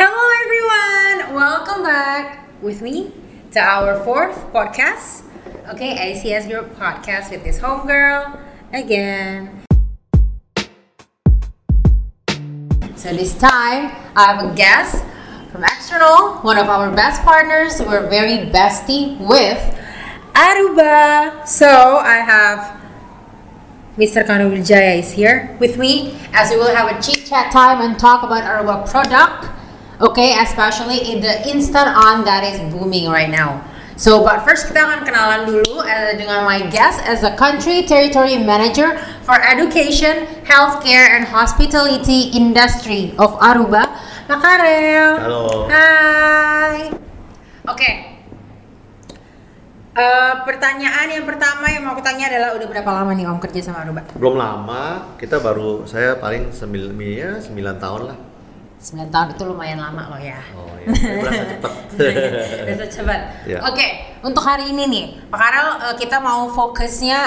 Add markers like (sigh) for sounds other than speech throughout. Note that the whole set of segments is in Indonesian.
Hello, everyone. Welcome back with me to our fourth podcast. Okay, ICS Group podcast with this homegirl again. So this time, I have a guest from external, one of our best partners. We're very bestie with Aruba. So I have Mr. Kanu Wijaya is here with me as we will have a chit chat time and talk about Aruba product. Okay, especially in the instant on that is booming right now. So, but first kita akan kenalan dulu uh, dengan my guest as a country territory manager for education, healthcare, and hospitality industry of Aruba, Makarel. Halo. Hai. Oke. Eh, pertanyaan yang pertama yang mau aku tanya adalah udah berapa lama nih Om kerja sama Aruba? Belum lama, kita baru saya paling 9 ya 9 tahun lah. 9 tahun itu lumayan lama loh ya. Oh iya, berasa. Bisa cepat. Ya. Oke, untuk hari ini nih, Pak Karel, eh, kita mau fokusnya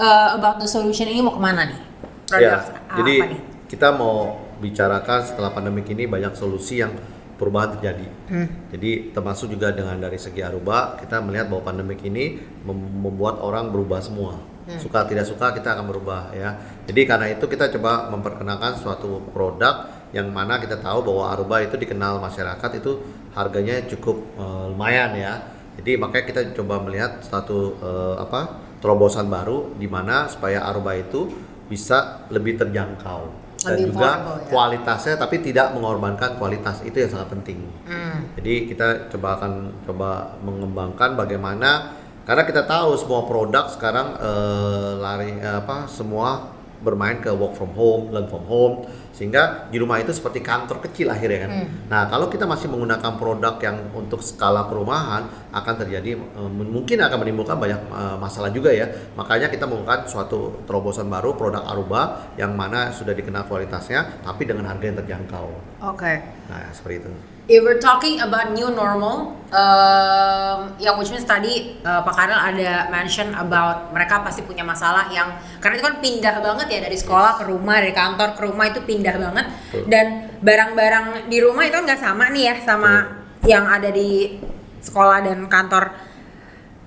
eh, about the solution ini mau ke mana nih? Produk ya, apa jadi nih? kita mau bicarakan setelah pandemik ini banyak solusi yang perubahan terjadi. Hmm. Jadi termasuk juga dengan dari segi Aruba, kita melihat bahwa pandemik ini mem- membuat orang berubah semua. Hmm. Suka tidak suka kita akan berubah ya. Jadi karena itu kita coba memperkenalkan suatu produk yang mana kita tahu bahwa Aruba itu dikenal masyarakat itu harganya cukup eh, lumayan ya. Jadi makanya kita coba melihat satu eh, apa terobosan baru di mana supaya Aruba itu bisa lebih terjangkau dan Lebih juga ya. kualitasnya tapi tidak mengorbankan kualitas itu yang sangat penting. Hmm. Jadi kita coba akan coba mengembangkan bagaimana karena kita tahu semua produk sekarang eh, lari apa semua bermain ke work from home, learn from home sehingga di rumah itu seperti kantor kecil akhirnya kan. Hmm. Nah, kalau kita masih menggunakan produk yang untuk skala perumahan akan terjadi eh, mungkin akan menimbulkan banyak eh, masalah juga ya. Makanya kita menggunakan suatu terobosan baru produk Aruba yang mana sudah dikenal kualitasnya tapi dengan harga yang terjangkau. Oke. Nah, seperti itu. If we're talking about new normal, um, yang which means tadi uh, Pak Karel ada mention about mereka pasti punya masalah yang karena itu kan pindah banget ya dari sekolah ke rumah, dari kantor ke rumah itu pindah banget dan barang-barang di rumah itu nggak sama nih ya sama yang ada di sekolah dan kantor.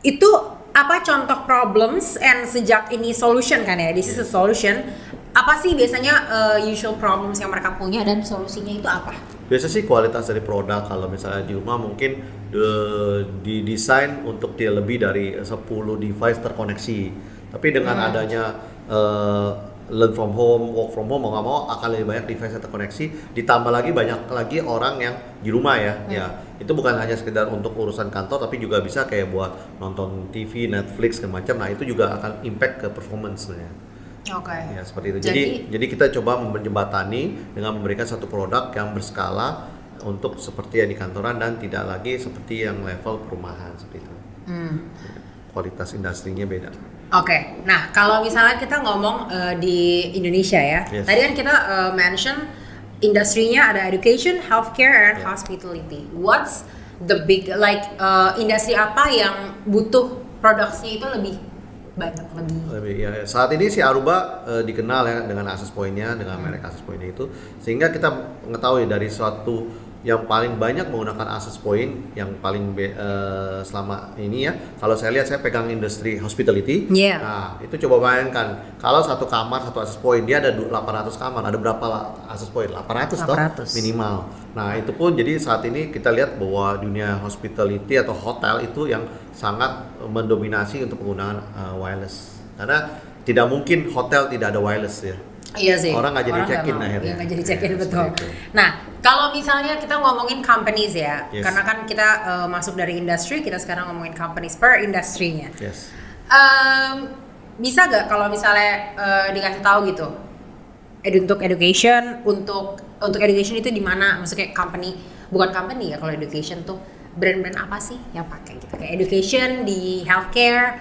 Itu apa contoh problems and sejak ini solution kan ya, this is a solution. Apa sih biasanya uh, usual problems yang mereka punya dan solusinya itu apa? Biasa sih kualitas dari produk kalau misalnya di rumah mungkin de- didesain untuk dia lebih dari 10 device terkoneksi. Tapi dengan Hmm. adanya eh, learn from home, work from home mau nggak mau akan lebih banyak device yang terkoneksi. Ditambah lagi banyak lagi orang yang di rumah ya. Hmm. Ya itu bukan hanya sekedar untuk urusan kantor tapi juga bisa kayak buat nonton TV, Netflix macam. Nah itu juga akan impact ke performance Oke. Ya seperti itu. Jadi- Jadi jadi kita coba menjembatani dengan memberikan satu produk yang berskala untuk seperti yang di kantoran dan tidak lagi seperti yang level perumahan seperti itu. Hmm. Kualitas industrinya beda. Oke, nah kalau misalnya kita ngomong eh, di Indonesia ya, Yes. tadi kan kita eh, mention industrinya ada education, healthcare, and Yeah. hospitality. What's the big like eh, industri apa yang butuh produksinya itu lebih banyak lebih? Lebih, ya, ya. saat ini si Aruba eh, dikenal ya dengan akses poinnya, dengan merek akses poinnya itu, sehingga kita mengetahui dari suatu yang paling banyak menggunakan akses point yang paling be- eh, selama ini ya. Kalau saya lihat saya pegang industri hospitality. Iya. Nah, itu coba bayangkan kalau satu kamar satu akses point dia ada du- 800 kamar, ada berapa akses point? 800, toh 800. minimal. Nah, itu pun jadi saat ini kita lihat bahwa dunia hospitality atau hotel itu yang sangat mendominasi untuk penggunaan uh, wireless. Karena tidak mungkin hotel tidak ada wireless ya. Iya sih. Orang nggak jadi check-in akhirnya. Nggak jadi check-in Ya, betul. Nah, kalau misalnya kita ngomongin companies ya, Yes. karena kan kita eh, masuk dari industri, kita sekarang ngomongin companies per industrinya. Yes. Em, bisa gak kalau misalnya eh, dikasih tahu gitu edu untuk education untuk untuk education itu di mana maksudnya company bukan company ya kalau education tuh brand-brand apa sih yang pakai gitu kayak education di healthcare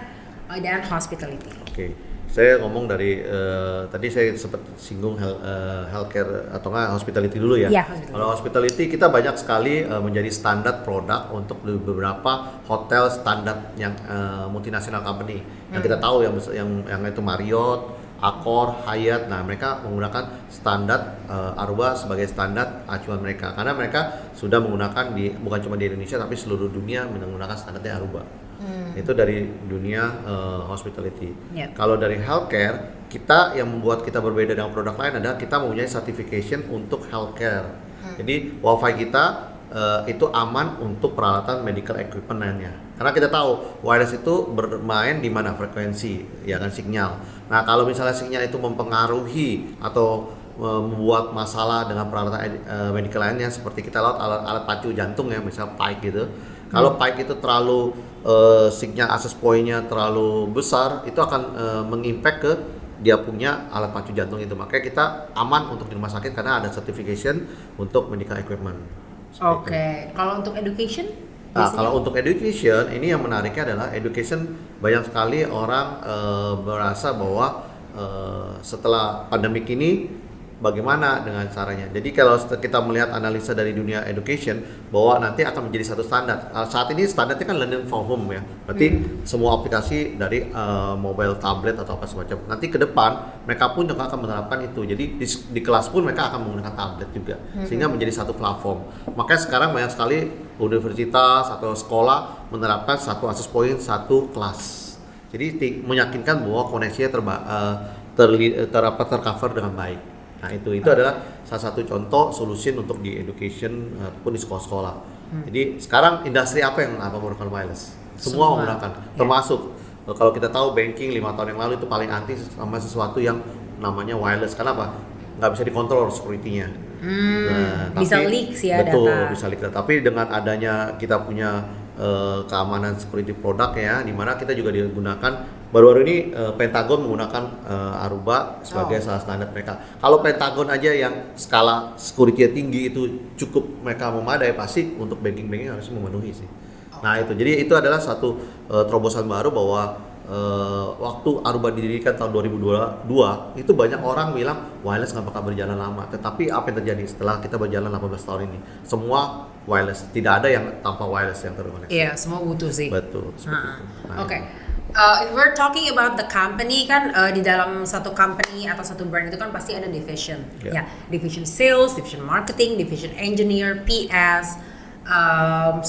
eh, dan hospitality Oke. Saya ngomong dari eh, tadi saya sempat singgung health, eh, healthcare atau enggak hospitality dulu ya. Iya, hospitality. Kalau hospitality kita banyak sekali eh, menjadi standar produk untuk beberapa hotel standar yang eh, multinasional company. Yang Hmm. kita tahu yang yang yang itu Marriott, Accor, Hyatt. Nah, mereka menggunakan standar uh, Aruba sebagai standar acuan mereka karena mereka sudah menggunakan di bukan cuma di Indonesia tapi seluruh dunia menggunakan standarnya Aruba. Hmm. Itu dari dunia uh, hospitality. Yep. Kalau dari healthcare, kita yang membuat kita berbeda dengan produk lain adalah kita mempunyai certification untuk healthcare. Hmm. Jadi WiFi kita uh, itu aman untuk peralatan medical equipment lainnya. Karena kita tahu wireless itu bermain di mana frekuensi, ya kan sinyal. Nah kalau misalnya sinyal itu mempengaruhi atau uh, membuat masalah dengan peralatan uh, medical lainnya seperti kita lihat alat-alat pacu jantung ya, misalnya pike gitu. Hmm. Kalau pike itu terlalu uh, sinyal access pointnya terlalu besar, itu akan uh, mengimpact ke dia punya alat pacu jantung itu. Makanya kita aman untuk di rumah sakit karena ada certification untuk medical equipment. Oke, okay. kalau untuk education? Nah, kalau untuk education ini yang menariknya adalah education banyak sekali orang uh, merasa bahwa uh, setelah pandemik ini bagaimana dengan caranya. Jadi kalau kita melihat analisa dari dunia education bahwa nanti akan menjadi satu standar. Uh, saat ini standarnya kan learning from home ya. Berarti hmm. semua aplikasi dari uh, mobile, tablet atau apa semacam. Nanti ke depan mereka pun juga akan menerapkan itu. Jadi di, di kelas pun mereka akan menggunakan tablet juga hmm. sehingga menjadi satu platform. Makanya sekarang banyak sekali universitas atau sekolah menerapkan satu akses point satu kelas. Jadi meyakinkan bahwa koneksinya terba, uh, ter, ter, ter, tercover dengan baik. Nah itu itu adalah salah satu contoh solusi untuk di education ataupun di sekolah-sekolah. Hmm. Jadi sekarang industri apa yang apa menggunakan wireless? Semua, Semua. menggunakan, ya. termasuk eh, kalau kita tahu banking lima tahun yang lalu itu paling anti sama sesuatu yang namanya wireless. Kenapa? Nggak bisa dikontrol security-nya. Hmm, nah, bisa leak sih ya betul, data. bisa leak. Tapi dengan adanya kita punya uh, keamanan security produk ya, di mana kita juga digunakan baru-baru ini uh, Pentagon menggunakan uh, Aruba sebagai oh. salah standar mereka. Kalau Pentagon aja yang skala security tinggi itu cukup mereka memadai pasti untuk banking-banking harus memenuhi sih. Okay. Nah itu jadi itu adalah satu uh, terobosan baru bahwa uh, waktu Aruba didirikan tahun 2022 itu banyak orang bilang wireless nggak bakal berjalan lama. Tetapi apa yang terjadi setelah kita berjalan 18 tahun ini? Semua wireless, tidak ada yang tanpa wireless yang terkoneksi. Iya, semua butuh sih. Betul. Nah, Oke. Okay uh, if we're talking about the company kan uh, di dalam satu company atau satu brand itu kan pasti ada division yeah. ya division sales division marketing division engineer PS um,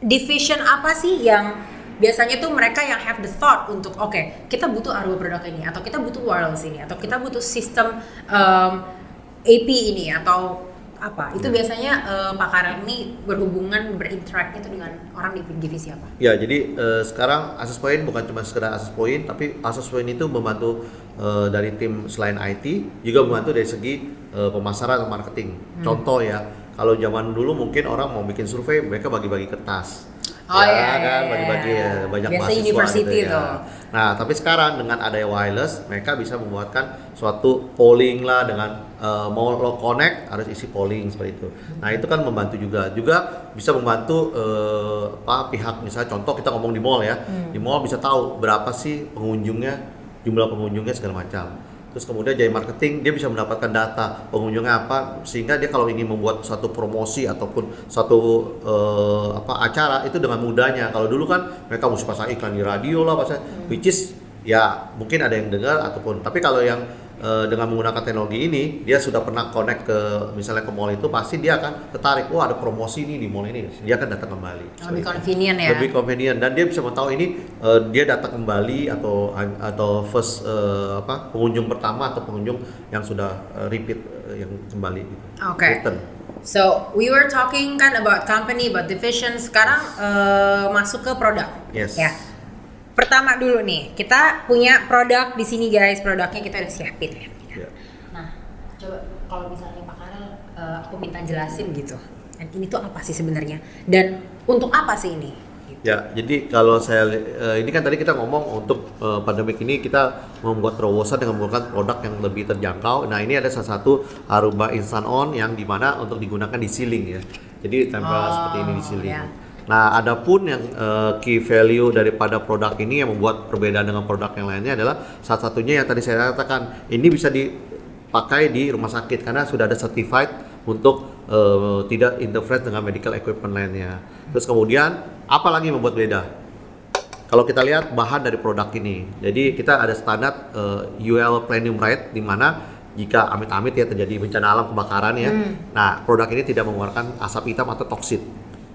division apa sih yang biasanya tuh mereka yang have the thought untuk oke okay, kita butuh Arwa produk ini atau kita butuh wireless ini atau kita butuh sistem um, AP ini atau apa? Itu hmm. biasanya uh, Pak Karel ini berhubungan berinteract itu dengan orang di divisi apa? Ya, jadi uh, sekarang Asus Point bukan cuma sekedar Asus Point, tapi Asus Point itu membantu uh, dari tim selain IT juga membantu dari segi uh, pemasaran atau marketing. Hmm. Contoh ya, kalau zaman dulu mungkin orang mau bikin survei, mereka bagi-bagi kertas Oh ya, iya, kan iya, bagi-bagi ya, banyak Biasa mahasiswa university gitu ya. Nah, tapi sekarang dengan adanya wireless, mereka bisa membuatkan suatu polling lah dengan uh, mau lo connect harus isi polling seperti itu. Nah, itu kan membantu juga. Juga bisa membantu uh, apa pihak misalnya contoh kita ngomong di mall ya. Hmm. Di mall bisa tahu berapa sih pengunjungnya, jumlah pengunjungnya segala macam terus kemudian jadi marketing dia bisa mendapatkan data pengunjungnya apa sehingga dia kalau ingin membuat satu promosi ataupun satu uh, apa acara itu dengan mudahnya kalau dulu kan mereka mesti pasang iklan di radio lah pasang hmm. which is ya mungkin ada yang dengar ataupun tapi kalau yang uh, dengan menggunakan teknologi ini dia sudah pernah connect ke misalnya ke mall itu pasti dia akan tertarik wah ada promosi ini di mall ini dia akan datang kembali lebih convenient ya lebih convenient dan dia bisa mengetahui ini uh, dia datang kembali atau atau first uh, apa pengunjung pertama atau pengunjung yang sudah uh, repeat uh, yang kembali oke okay. So we were talking kan about company, about division. Sekarang uh, masuk ke produk. Yes. Ya pertama dulu nih kita punya produk di sini guys produknya kita udah siapin ya. Yeah. Nah coba kalau misalnya Pak Karel uh, aku minta jelasin gitu. Dan ini tuh apa sih sebenarnya dan untuk apa sih ini? Ya, jadi kalau saya uh, ini kan tadi kita ngomong untuk uh, pandemik ini kita membuat terobosan dengan menggunakan produk yang lebih terjangkau. Nah, ini ada salah satu Aruba Instant On yang di mana untuk digunakan di ceiling ya. Jadi tempel oh, seperti ini di ceiling. Ya. Nah, adapun yang uh, key value daripada produk ini yang membuat perbedaan dengan produk yang lainnya adalah salah satunya yang tadi saya katakan ini bisa dipakai di rumah sakit karena sudah ada certified untuk uh, tidak interference dengan medical equipment lainnya. Terus kemudian apa lagi membuat beda? kalau kita lihat bahan dari produk ini, jadi kita ada standar uh, UL Platinum Rate di mana jika amit-amit ya terjadi bencana alam kebakaran ya, hmm. nah produk ini tidak mengeluarkan asap hitam atau toksit.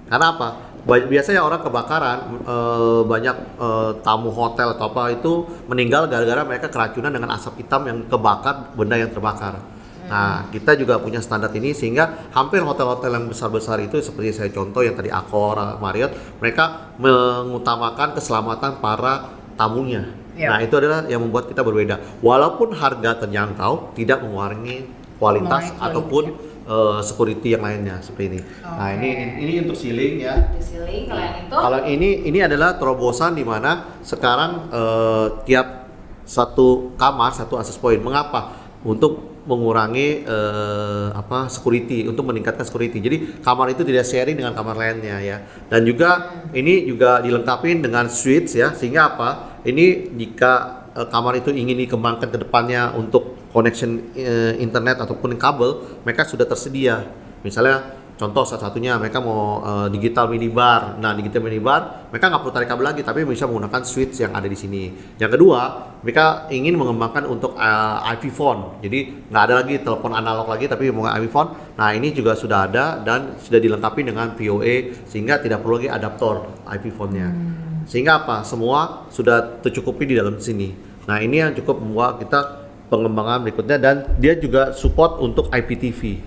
Karena apa? Biasanya orang kebakaran uh, banyak uh, tamu hotel atau apa itu meninggal gara-gara mereka keracunan dengan asap hitam yang kebakar benda yang terbakar. Nah, kita juga punya standar ini sehingga hampir hotel-hotel yang besar-besar itu seperti saya contoh yang tadi Accor, Marriott, mereka mengutamakan keselamatan para tamunya. Ya. Nah, itu adalah yang membuat kita berbeda. Walaupun harga terjangkau, tidak mengurangi kualitas Mengurangi ataupun uh, security yang lainnya seperti ini. Okay. Nah, ini ini untuk ceiling ya. Ceiling kalau yang itu. Kalau ini ini adalah terobosan di mana sekarang uh, tiap satu kamar satu access point. Mengapa? Untuk mengurangi uh, apa security untuk meningkatkan security. Jadi kamar itu tidak sharing dengan kamar lainnya ya. Dan juga ini juga dilengkapi dengan switch ya sehingga apa? Ini jika uh, kamar itu ingin dikembangkan ke depannya untuk connection uh, internet ataupun kabel, mereka sudah tersedia. Misalnya Contoh salah satunya mereka mau uh, digital minibar. Nah, digital minibar mereka nggak perlu tarik kabel lagi, tapi bisa menggunakan switch yang ada di sini. Yang kedua, mereka ingin mengembangkan untuk uh, IP phone. Jadi nggak ada lagi telepon analog lagi, tapi mau IP phone. Nah, ini juga sudah ada dan sudah dilengkapi dengan PoE sehingga tidak perlu lagi adaptor IP phone-nya. Hmm. Sehingga apa? Semua sudah tercukupi di dalam sini. Nah, ini yang cukup membuat kita pengembangan berikutnya dan dia juga support untuk IPTV.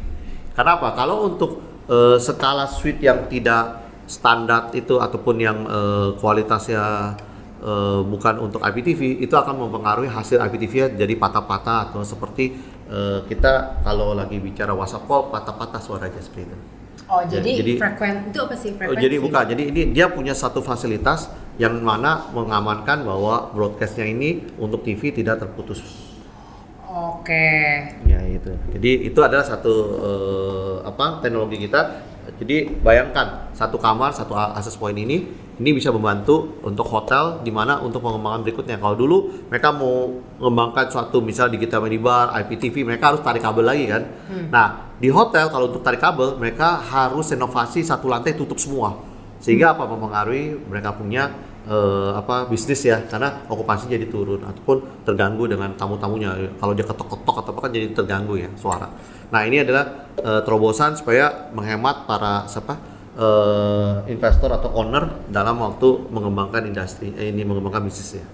Kenapa? Kalau untuk uh, skala suite yang tidak standar itu ataupun yang uh, kualitasnya uh, bukan untuk IPTV itu akan mempengaruhi hasil IPTV jadi patah-patah atau seperti uh, kita kalau lagi bicara WhatsApp call patah-patah suaranya seperti itu. Oh jadi, jadi frekuensi itu apa sih frekuensi? Oh, jadi bukan, jadi ini dia punya satu fasilitas yang mana mengamankan bahwa broadcastnya ini untuk TV tidak terputus. Oke. Ya itu. Jadi itu adalah satu uh, apa teknologi kita. Jadi bayangkan satu kamar satu akses point ini ini bisa membantu untuk hotel di mana untuk pengembangan berikutnya. Kalau dulu mereka mau mengembangkan suatu misal digital minibar, IPTV, mereka harus tarik kabel lagi kan. Hmm. Nah di hotel kalau untuk tarik kabel mereka harus renovasi satu lantai tutup semua sehingga hmm. apa mempengaruhi mereka punya uh, apa bisnis ya karena okupasi jadi turun ataupun terganggu dengan tamu-tamunya kalau dia ketok-ketok atau apa kan jadi terganggu ya suara nah ini adalah uh, terobosan supaya menghemat para siapa uh, investor atau owner dalam waktu mengembangkan industri eh, ini mengembangkan bisnis ya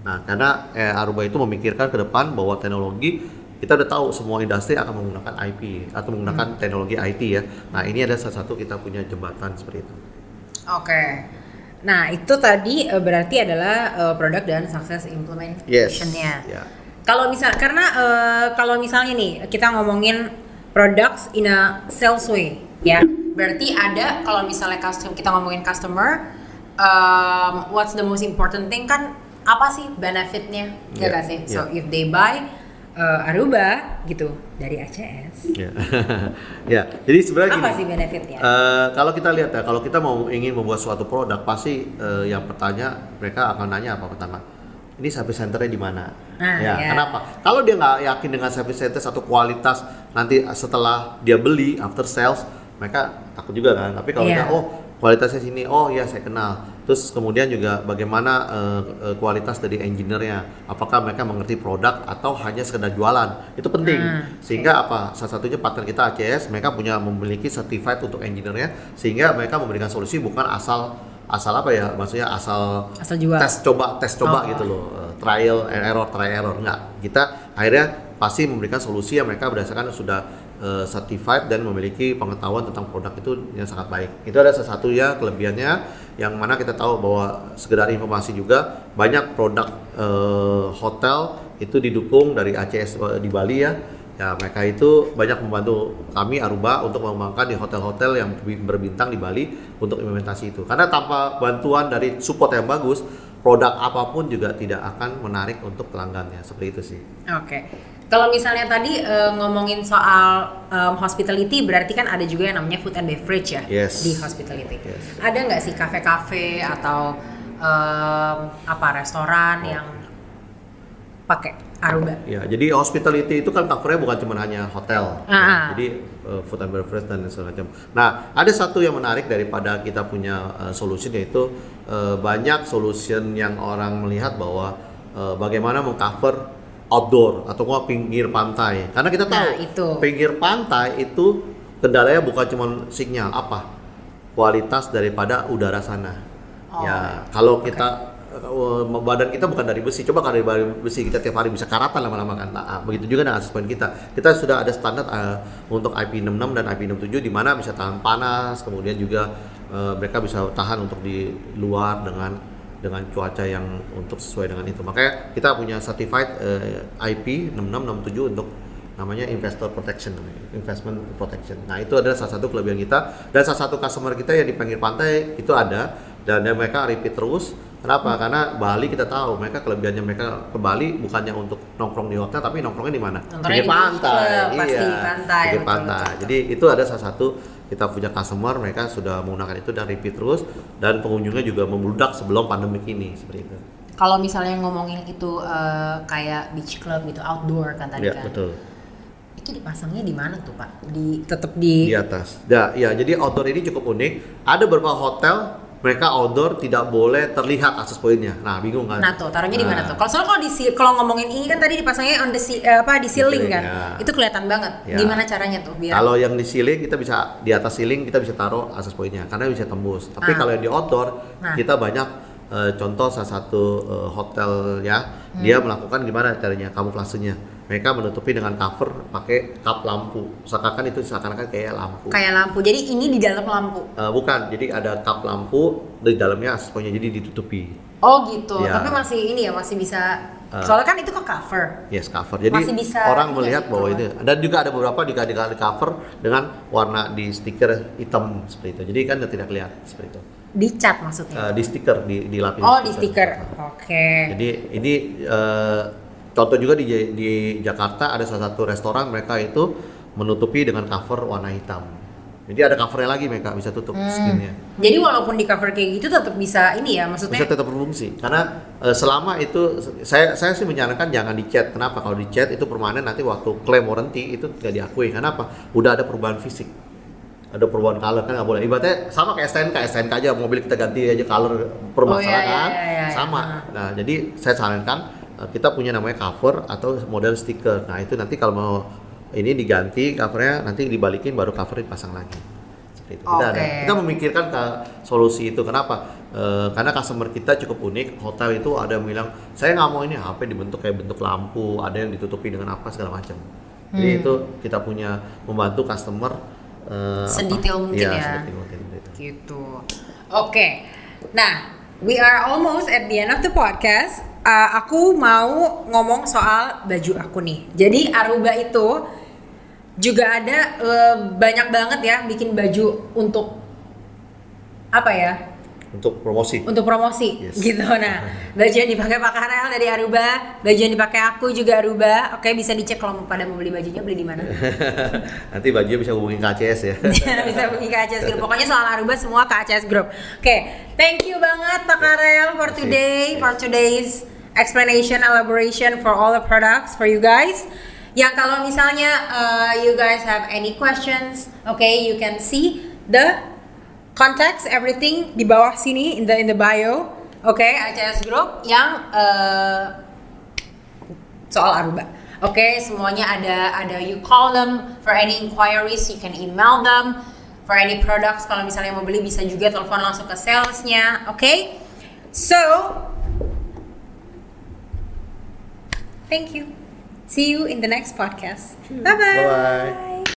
nah karena eh, Aruba itu memikirkan ke depan bahwa teknologi kita udah tahu semua industri akan menggunakan IP atau menggunakan hmm. teknologi IT ya. Nah ini ada salah satu kita punya jembatan seperti itu. Oke. Okay. Nah, itu tadi uh, berarti adalah uh, produk dan sukses implementation-nya. Yes. Yeah. Kalau misal karena uh, kalau misalnya nih kita ngomongin products in a sales way, ya. Berarti ada kalau misalnya custom kita ngomongin customer, um, what's the most important thing kan apa sih benefitnya, ya yeah. gak sih? So yeah. if they buy uh, Aruba gitu dari ACS. Ya, (laughs) ya. jadi sebenarnya apa gini, sih benefitnya? Uh, kalau kita lihat ya, kalau kita mau ingin membuat suatu produk, pasti uh, yang pertanya mereka akan nanya apa pertama? Ini service centernya di mana? Ah, ya, ya, kenapa? Kalau dia nggak yakin dengan service center satu kualitas, nanti setelah dia beli after sales, mereka takut juga kan. Tapi kalau yeah. dia, oh kualitasnya sini, oh ya saya kenal Terus kemudian juga bagaimana uh, uh, kualitas dari engineer-nya. Apakah mereka mengerti produk atau hanya sekedar jualan? Itu penting. Hmm. Sehingga apa? Salah satunya partner kita ACS, mereka punya memiliki certified untuk engineer-nya sehingga mereka memberikan solusi bukan asal asal apa ya? Maksudnya asal asal jual. tes coba, tes coba oh. gitu loh. Uh, trial and error, trial error enggak. Kita akhirnya pasti memberikan solusi yang mereka berdasarkan sudah uh, certified dan memiliki pengetahuan tentang produk itu yang sangat baik. Itu ada satu ya kelebihannya yang mana kita tahu bahwa sekedar informasi juga banyak produk uh, hotel itu didukung dari ACS eh, di Bali ya ya mereka itu banyak membantu kami Aruba untuk mengembangkan di hotel-hotel yang berbintang di Bali untuk implementasi itu karena tanpa bantuan dari support yang bagus produk apa pun juga tidak akan menarik untuk pelanggannya seperti itu sih. Oke. Okay. Kalau misalnya tadi uh, ngomongin soal um, hospitality, berarti kan ada juga yang namanya food and beverage ya yes. di hospitality. Yes. Ada nggak sih kafe-kafe atau um, apa restoran oh. yang pakai Aruba. Ya, jadi hospitality itu kan covernya bukan cuma hanya hotel, Ah. ya. jadi uh, food and beverage dan segala macam. Nah, ada satu yang menarik daripada kita punya uh, solution yaitu uh, banyak solution yang orang melihat bahwa uh, bagaimana mengcover outdoor atau nggak pinggir pantai. Karena kita Nah, tahu itu. pinggir pantai itu kendalanya bukan cuma sinyal apa kualitas daripada udara sana. Oh, ya, kalau kita uh, badan kita bukan dari besi, coba kalau dari besi kita tiap hari bisa karatan lama-lama kan. Nah, begitu juga dengan asesmen kita. Kita sudah ada standar uh, untuk IP66 dan IP67 di mana bisa tahan panas, kemudian juga uh, mereka bisa tahan untuk di luar dengan dengan cuaca yang untuk sesuai dengan itu. Makanya kita punya certified uh, IP 6667 untuk namanya investor protection investment protection. Nah itu adalah salah satu kelebihan kita. Dan salah satu customer kita yang di pinggir pantai itu ada dan dan mereka repeat terus. Kenapa? Karena Bali kita tahu mereka kelebihannya mereka ke Bali bukannya untuk nongkrong di hotel tapi nongkrongnya di mana? Pinggir di pantai. beach club, pasti iya di pantai, pinggir pantai. jadi itu ada salah satu kita punya customer mereka sudah menggunakan itu dan repeat terus dan pengunjungnya juga membludak sebelum pandemi ini seperti itu Kalau misalnya ngomongin itu eh, kayak beach club gitu, outdoor kan tadi ya kan. betul Itu dipasangnya di mana tuh Pak? Di tetap di, di atas. Ya, ya, jadi outdoor ini cukup unik. Ada beberapa hotel mereka outdoor tidak boleh terlihat akses poinnya. Nah, bingung kan? Nah tuh taruhnya di mana Nah, tuh? Kalau soalnya kalau di kalau ngomongin ini kan tadi dipasangnya on the si- eh, apa di ceiling kan, ya. itu kelihatan banget. Ya. Gimana caranya tuh biar? Kalau yang di ceiling kita bisa di atas ceiling kita bisa taruh akses poinnya karena bisa tembus. Tapi Ah. kalau yang di outdoor Nah. kita banyak eh, contoh salah satu eh, hotel ya Hmm. dia melakukan gimana caranya kamuflasenya. Mereka menutupi dengan cover pakai kap lampu. Seakan-akan itu seakan-akan kayak lampu. Kayak lampu. Jadi ini di dalam lampu. Eh, bukan, jadi ada kap lampu di dalamnya akses poinnya jadi ditutupi. Oh gitu. Ya. Tapi masih ini ya masih bisa. Eh. soalnya kan itu ke cover. Yes, cover. Jadi Masih bisa orang melihat bahwa itu dan juga ada beberapa di di di cover dengan warna di stiker hitam seperti itu. Jadi kan tidak kelihatan seperti itu. Dicat maksudnya. Eh, di stiker di di lapis. oh di stiker. Oke. Jadi ini eh, contoh juga di di Jakarta ada salah satu restoran mereka itu menutupi dengan cover warna hitam. Jadi ada covernya lagi mereka bisa tutup Hmm. skinnya. Jadi walaupun di cover kayak gitu tetap bisa ini ya maksudnya. bisa tetap berfungsi. Karena eh, selama itu saya saya sih menyarankan jangan dicat kenapa? Kalau dicat itu permanen nanti waktu klaim warranty itu tidak diakui. Kenapa? Udah ada perubahan fisik. Ada perubahan color kan nggak boleh. Ibaratnya sama kayak STNK STNK aja mobil kita ganti aja color permasalahan Oh, iya, iya, iya, iya. sama. Nah jadi saya sarankan kita punya namanya cover atau model stiker nah itu nanti kalau mau ini diganti covernya nanti dibalikin baru cover dipasang lagi Seperti itu. Kita, ada- kita memikirkan ke solusi itu kenapa Eh, karena customer kita cukup unik hotel itu ada yang bilang saya nggak mau ini HP dibentuk kayak bentuk lampu ada yang ditutupi dengan apa segala macam jadi Hmm. itu kita punya membantu customer eh, apa? Sedetail mungkin Iya, ya. sedetail mungkin gitu. Gitu. Oke. Nah, we are almost at the end of the podcast. Uh, aku mau ngomong soal baju aku nih. Jadi Aruba itu juga ada uh, banyak banget ya bikin baju untuk apa ya? Untuk promosi Untuk promosi Yes. gitu. Nah, baju yang dipakai Pak Karel dari Aruba, baju yang dipakai aku juga Aruba. Oke, bisa dicek kalau mau pada mau beli bajunya beli di mana? (laughs) nanti bajunya bisa hubungin ke ACS ya (laughs) bisa ke ACS Group. Pokoknya soal Aruba semua ke ACS Group. Oke, thank you banget Pak Karel for today, for today's explanation, elaboration for all the products for you guys. Yang kalau misalnya uh, you guys have any questions, okay, you can see the contacts everything di bawah sini in the in the bio. Oke, ACS Group yang uh, soal Aruba. Oke, semuanya ada ada you call them for any inquiries, you can email them for any products. Kalau misalnya mau beli bisa juga telepon langsung ke salesnya. Oke, so thank you. See you in the next podcast. Bye bye. bye bye